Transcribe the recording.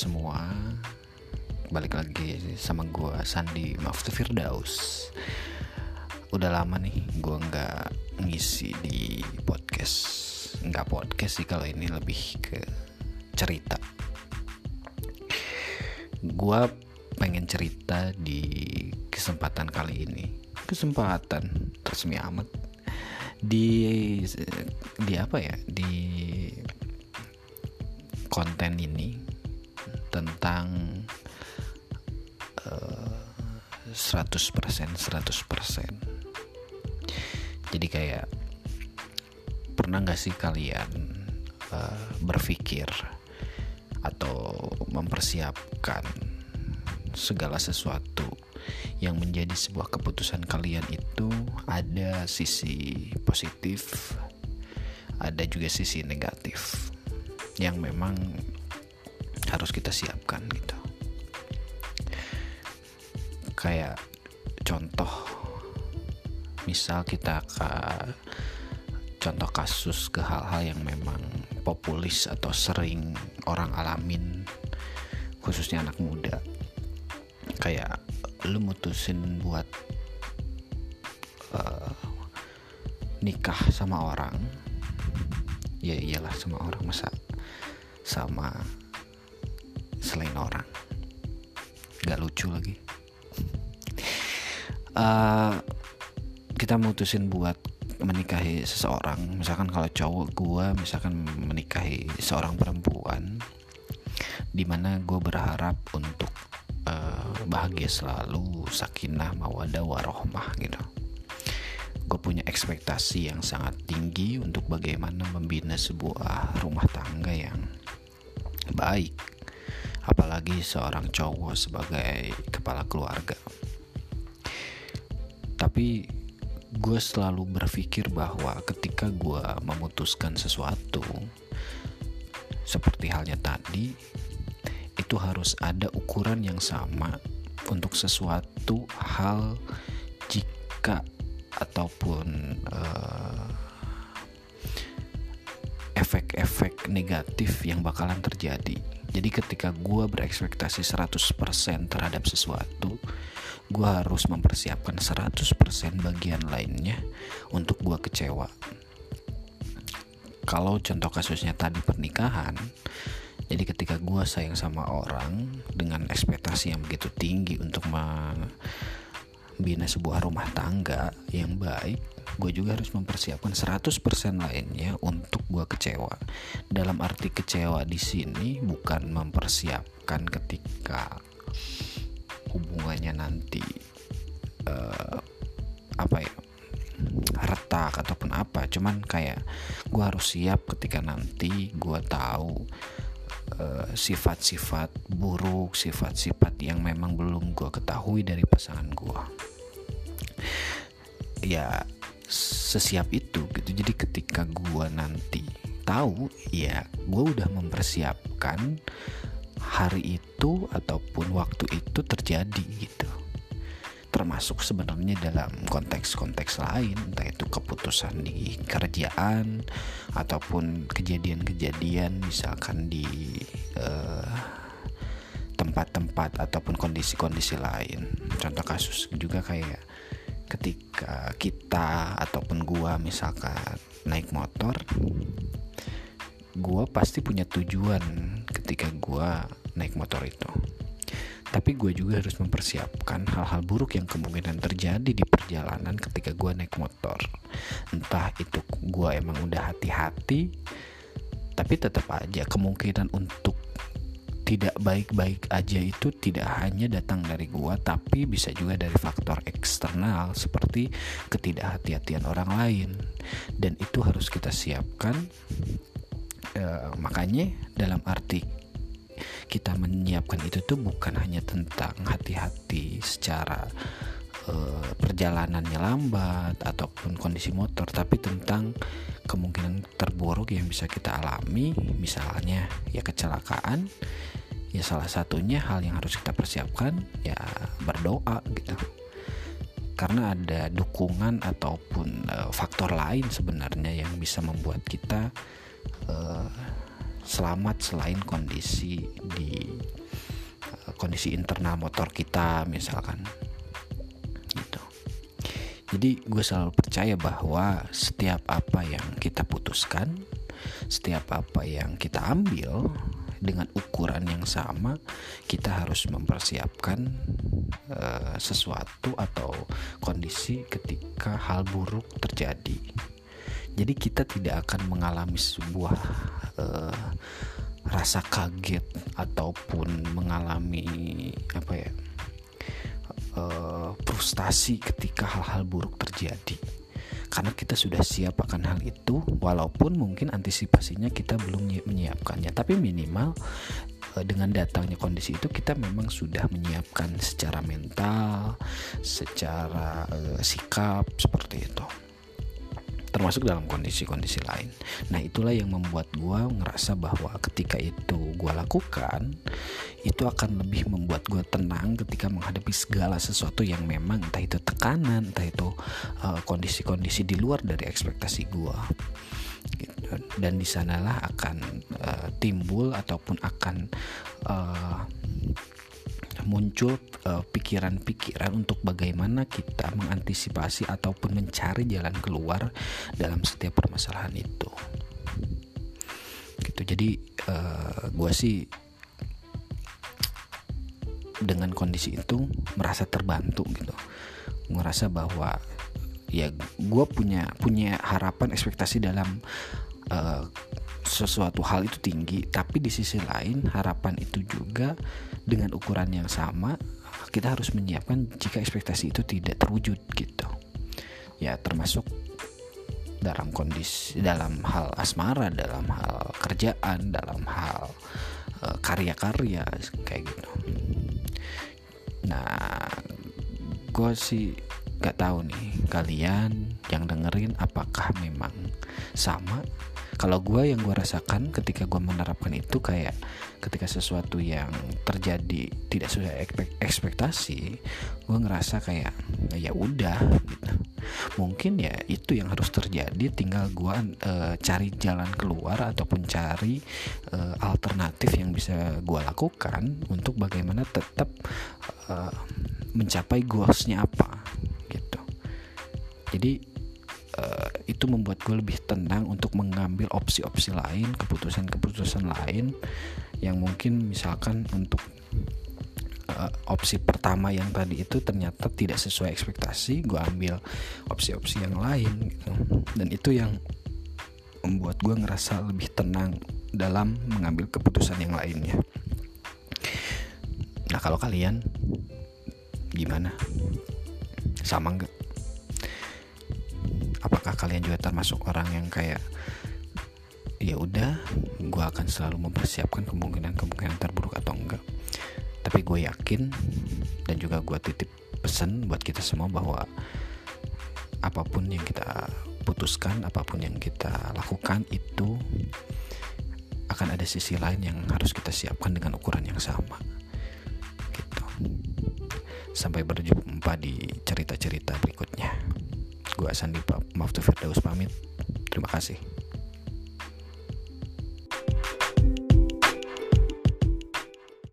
semua. Balik lagi sama gue Sandi Maftu Firdaus. Udah lama nih gue nggak ngisi di podcast. Nggak podcast sih kalau ini lebih ke cerita. Gue pengen cerita di kesempatan kali ini. Kesempatan resmi amat. Di di apa ya? Di konten ini tentang uh, 100% 100% jadi kayak pernah gak sih kalian uh, berpikir atau mempersiapkan segala sesuatu yang menjadi sebuah keputusan kalian itu ada sisi positif ada juga sisi negatif yang memang harus kita siapkan gitu. Kayak contoh misal kita ke contoh kasus ke hal-hal yang memang populis atau sering orang alamin khususnya anak muda. Kayak lu mutusin buat uh, nikah sama orang ya iyalah sama orang masa sama selain orang. Nggak lucu lagi. Uh, kita mutusin buat menikahi seseorang. Misalkan kalau cowok gue misalkan menikahi seorang perempuan di mana gue berharap untuk uh, bahagia selalu sakinah mawadah warohmah gitu. Gue punya ekspektasi yang sangat tinggi untuk bagaimana membina sebuah rumah tangga yang baik apalagi seorang cowok sebagai kepala keluarga tapi gue selalu berpikir bahwa ketika gue memutuskan sesuatu seperti halnya tadi itu harus ada ukuran yang sama untuk sesuatu hal jika ataupun uh, efek-efek negatif yang bakalan terjadi. Jadi ketika gue berekspektasi 100% terhadap sesuatu, gue harus mempersiapkan 100% bagian lainnya untuk gue kecewa. Kalau contoh kasusnya tadi pernikahan, jadi ketika gue sayang sama orang dengan ekspektasi yang begitu tinggi untuk membina sebuah rumah tangga yang baik, gue juga harus mempersiapkan 100% lainnya untuk gue kecewa. Dalam arti kecewa di sini bukan mempersiapkan ketika hubungannya nanti uh, apa ya retak ataupun apa cuman kayak gue harus siap ketika nanti gue tahu eh, sifat-sifat uh, buruk sifat-sifat yang memang belum gue ketahui dari pasangan gue ya sesiap itu gitu. Jadi ketika gue nanti tahu ya gue udah mempersiapkan hari itu ataupun waktu itu terjadi gitu. Termasuk sebenarnya dalam konteks-konteks lain entah itu keputusan di kerjaan ataupun kejadian-kejadian misalkan di uh, tempat-tempat ataupun kondisi-kondisi lain. Contoh kasus juga kayak ketika kita ataupun gua misalkan naik motor gua pasti punya tujuan ketika gua naik motor itu. Tapi gue juga harus mempersiapkan hal-hal buruk yang kemungkinan terjadi di perjalanan ketika gue naik motor. Entah itu gue emang udah hati-hati tapi tetap aja kemungkinan untuk tidak baik-baik aja itu tidak hanya datang dari gua tapi bisa juga dari faktor eksternal seperti ketidakhati-hatian orang lain. Dan itu harus kita siapkan. E, makanya dalam arti kita menyiapkan itu tuh bukan hanya tentang hati-hati secara e, perjalanannya lambat ataupun kondisi motor tapi tentang kemungkinan terburuk yang bisa kita alami. Misalnya ya kecelakaan ya salah satunya hal yang harus kita persiapkan ya berdoa gitu. Karena ada dukungan ataupun uh, faktor lain sebenarnya yang bisa membuat kita uh, selamat selain kondisi di uh, kondisi internal motor kita misalkan. Gitu. Jadi gue selalu percaya bahwa setiap apa yang kita putuskan setiap apa yang kita ambil dengan ukuran yang sama kita harus mempersiapkan uh, sesuatu atau kondisi ketika hal buruk terjadi. Jadi kita tidak akan mengalami sebuah uh, rasa kaget ataupun mengalami apa ya uh, frustasi ketika hal-hal buruk terjadi karena kita sudah siap akan hal itu walaupun mungkin antisipasinya kita belum menyiapkannya. Tapi minimal eh, dengan datangnya kondisi itu kita memang sudah menyiapkan secara mental secara uh, sikap seperti itu termasuk dalam kondisi-kondisi lain. Nah itulah yang membuat gue ngerasa bahwa ketika itu gue lakukan itu akan lebih membuat gue tenang ketika menghadapi segala sesuatu yang memang entah itu tekanan, entah itu uh, kondisi-kondisi di luar dari ekspektasi gue. Gitu. Dan di sanalah akan uh, timbul ataupun akan uh, muncul eh, pikiran-pikiran uh, untuk bagaimana kita mengantisipasi ataupun mencari jalan keluar dalam setiap permasalahan itu. Gitu. Jadi uh, eh, gue sih dengan kondisi itu merasa terbantu gitu. Ngerasa bahwa ya gue punya punya harapan ekspektasi dalam uh, sesuatu hal itu tinggi tapi di sisi lain harapan itu juga dengan ukuran yang sama kita harus menyiapkan jika ekspektasi itu tidak terwujud gitu. Ya termasuk dalam kondisi dalam hal asmara dalam hal kerjaan dalam hal uh, karya-karya kayak gitu. Nah gue sih gak tahu nih kalian yang dengerin apakah memang sama? Kalau gue yang gue rasakan ketika gue menerapkan itu kayak ketika sesuatu yang terjadi tidak sesuai ekspektasi gue ngerasa kayak ya udah gitu. Mungkin ya itu yang harus terjadi tinggal gue uh, cari jalan keluar ataupun cari uh, alternatif yang bisa gue lakukan untuk bagaimana tetap uh, mencapai goalsnya apa jadi uh, itu membuat gue lebih tenang untuk mengambil opsi-opsi lain, keputusan-keputusan lain yang mungkin misalkan untuk uh, opsi pertama yang tadi itu ternyata tidak sesuai ekspektasi, gue ambil opsi-opsi yang lain gitu. Dan itu yang membuat gue ngerasa lebih tenang dalam mengambil keputusan yang lainnya. Nah kalau kalian gimana? Sama nggak? Apakah kalian juga termasuk orang yang kayak ya udah gue akan selalu mempersiapkan kemungkinan-kemungkinan terburuk atau enggak. Tapi gue yakin dan juga gue titip pesan buat kita semua bahwa apa pun yang kita putuskan apa pun yang kita lakukan itu akan ada sisi lain yang harus kita siapkan dengan ukuran yang sama. Gitu. Sampai berjumpa di cerita-cerita berikutnya Gue Sandi Maaf tuh Firdaus pamit. Terima kasih.